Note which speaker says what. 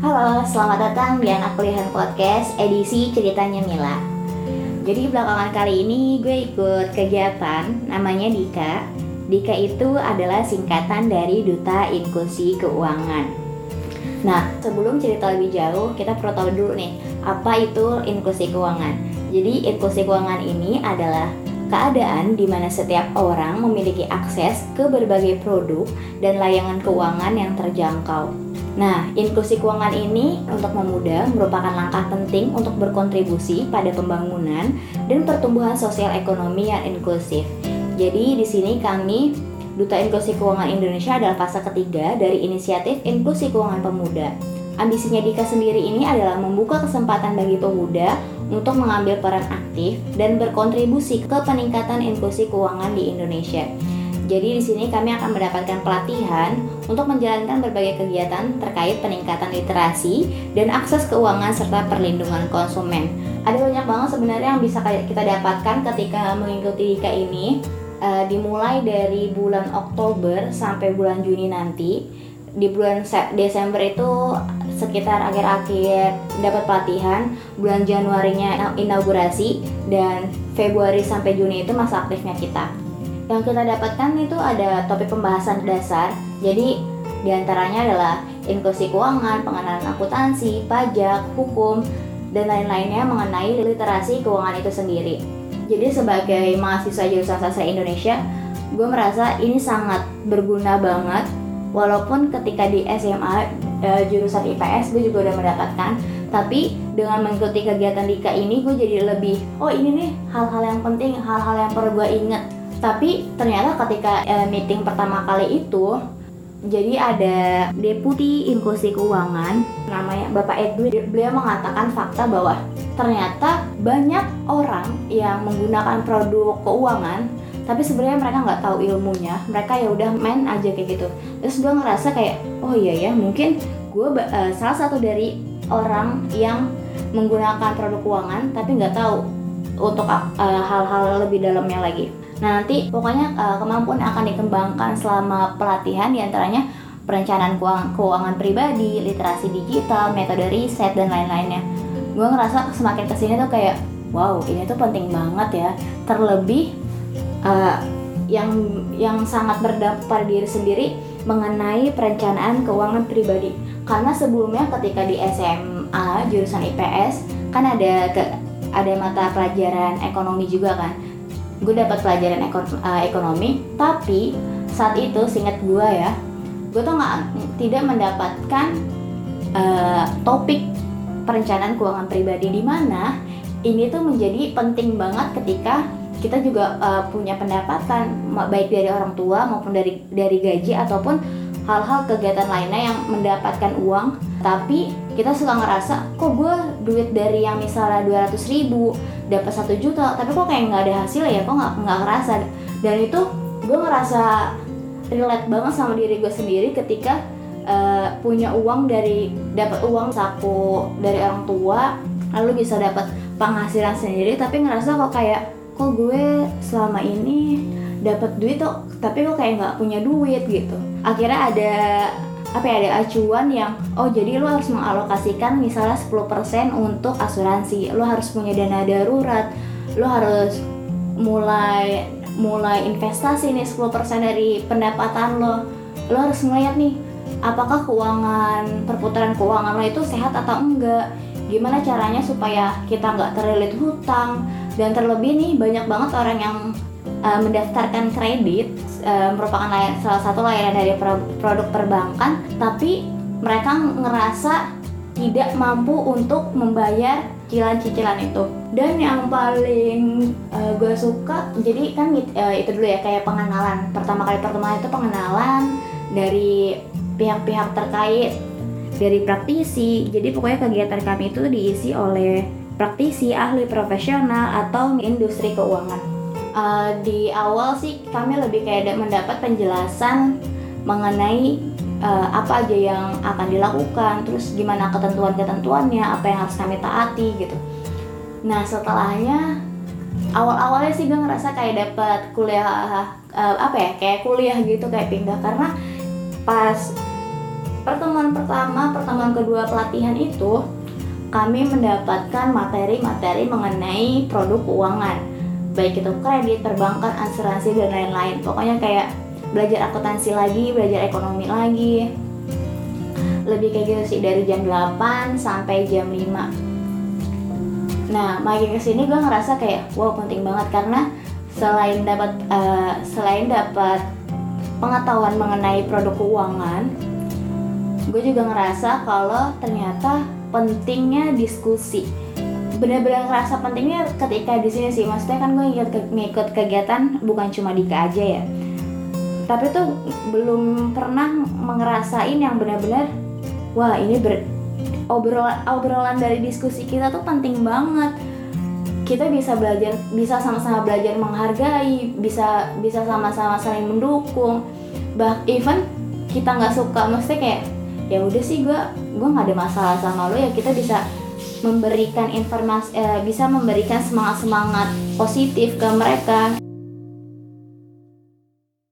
Speaker 1: Halo, selamat datang di Anak Pilihan Podcast edisi Ceritanya Mila. Jadi belakangan kali ini gue ikut kegiatan namanya Dika. Dika itu adalah singkatan dari Duta Inklusi Keuangan. Nah, sebelum cerita lebih jauh, kita perlu tahu dulu nih, apa itu inklusi keuangan. Jadi, inklusi keuangan ini adalah keadaan di mana setiap orang memiliki akses ke berbagai produk dan layanan keuangan yang terjangkau. Nah, inklusi keuangan ini untuk memudah merupakan langkah penting untuk berkontribusi pada pembangunan dan pertumbuhan sosial ekonomi yang inklusif. Jadi di sini kami Duta Inklusi Keuangan Indonesia adalah fase ketiga dari inisiatif Inklusi Keuangan Pemuda. Ambisinya Dika sendiri ini adalah membuka kesempatan bagi pemuda untuk mengambil peran aktif dan berkontribusi ke peningkatan inklusi keuangan di Indonesia. Jadi di sini kami akan mendapatkan pelatihan untuk menjalankan berbagai kegiatan terkait peningkatan literasi dan akses keuangan serta perlindungan konsumen. Ada banyak banget sebenarnya yang bisa kita dapatkan ketika mengikuti Dika ini. Uh, dimulai dari bulan Oktober sampai bulan Juni nanti. Di bulan Desember itu sekitar akhir-akhir dapat pelatihan bulan Januarinya inaugurasi dan Februari sampai Juni itu masa aktifnya kita yang kita dapatkan itu ada topik pembahasan dasar. Jadi di antaranya adalah inklusi keuangan, pengenalan akuntansi, pajak, hukum, dan lain-lainnya mengenai literasi keuangan itu sendiri. Jadi sebagai mahasiswa jurusan sastra Indonesia, gue merasa ini sangat berguna banget. Walaupun ketika di SMA uh, jurusan IPS gue juga udah mendapatkan tapi dengan mengikuti kegiatan Dika ini gue jadi lebih oh ini nih hal-hal yang penting hal-hal yang perlu gue inget tapi ternyata ketika uh, meeting pertama kali itu jadi ada deputi inklusi keuangan namanya Bapak Edwin beliau mengatakan fakta bahwa ternyata banyak orang yang menggunakan produk keuangan tapi sebenarnya mereka nggak tahu ilmunya mereka ya udah main aja kayak gitu terus gue ngerasa kayak oh iya ya mungkin gue uh, salah satu dari orang yang menggunakan produk keuangan tapi nggak tahu untuk eh, hal-hal uh, lebih dalamnya lagi. Nah nanti pokoknya uh, kemampuan akan dikembangkan selama pelatihan di antaranya perencanaan keuangan, keuangan pribadi, literasi digital, metode riset dan lain-lainnya. Gue ngerasa semakin ke sini tuh kayak wow ini tuh penting banget ya. Terlebih uh, yang yang sangat berdampak pada diri sendiri mengenai perencanaan keuangan pribadi. Karena sebelumnya ketika di SMA jurusan IPS kan ada ke, ada mata pelajaran ekonomi juga kan. Gue dapat pelajaran ekon, uh, ekonomi, tapi saat itu singkat gue ya, gue tuh nggak tidak mendapatkan uh, topik perencanaan keuangan pribadi di mana ini tuh menjadi penting banget ketika kita juga uh, punya pendapatan baik dari orang tua maupun dari dari gaji ataupun hal-hal kegiatan lainnya yang mendapatkan uang. Tapi kita suka ngerasa kok gue duit dari yang misalnya 200 ribu dapat satu juta tapi kok kayak nggak ada hasil ya? Kok nggak nggak ngerasa? Dan itu gue ngerasa relate banget sama diri gue sendiri ketika uh, punya uang dari dapat uang saku dari orang tua lalu bisa dapat penghasilan sendiri tapi ngerasa kok kayak kok gue selama ini dapat duit tuh tapi kok kayak nggak punya duit gitu. Akhirnya ada apa ya ada acuan yang oh jadi lo harus mengalokasikan misalnya 10% untuk asuransi. Lo harus punya dana darurat. Lo harus mulai mulai investasi nih 10% dari pendapatan lo. Lo harus ngeliat nih apakah keuangan perputaran keuangan lo itu sehat atau enggak? Gimana caranya supaya kita nggak terlilit hutang? Dan terlebih nih banyak banget orang yang uh, mendaftarkan kredit uh, merupakan layan, salah satu layanan dari produk perbankan tapi mereka ngerasa tidak mampu untuk membayar cicilan-cicilan itu. Dan yang paling uh, gue suka jadi kan uh, itu dulu ya kayak pengenalan. Pertama kali pertemuan itu pengenalan dari pihak-pihak terkait dari praktisi. Jadi pokoknya kegiatan kami itu diisi oleh praktisi, ahli profesional, atau industri keuangan. Uh, di awal sih kami lebih kayak mendapat penjelasan mengenai uh, apa aja yang akan dilakukan, terus gimana ketentuan-ketentuannya, apa yang harus kami taati gitu. Nah setelahnya awal-awalnya sih gue ngerasa kayak dapat kuliah uh, apa ya kayak kuliah gitu kayak pindah karena pas pertemuan pertama pertemuan kedua pelatihan itu kami mendapatkan materi-materi mengenai produk keuangan baik itu kredit, perbankan, asuransi dan lain-lain. Pokoknya kayak belajar akuntansi lagi, belajar ekonomi lagi. Lebih kayak gitu sih dari jam 8 sampai jam 5 nah makin ke sini gue ngerasa kayak wow penting banget. Karena selain dapat uh, selain dapat pengetahuan mengenai produk keuangan gue juga ngerasa kalau ternyata pentingnya diskusi benar-benar ngerasa pentingnya ketika di sini sih. Maksudnya kan gue ngikut, ngikut kegiatan bukan cuma di aja ya. Tapi tuh belum pernah ngerasain yang benar-benar wah ini ber obrolan obrolan dari diskusi kita tuh penting banget. Kita bisa belajar bisa sama-sama belajar menghargai bisa bisa sama-sama saling mendukung. Bah even kita nggak suka mesti kayak ya udah sih gue gue nggak ada masalah sama lo ya kita bisa memberikan informasi eh, bisa memberikan semangat semangat positif ke mereka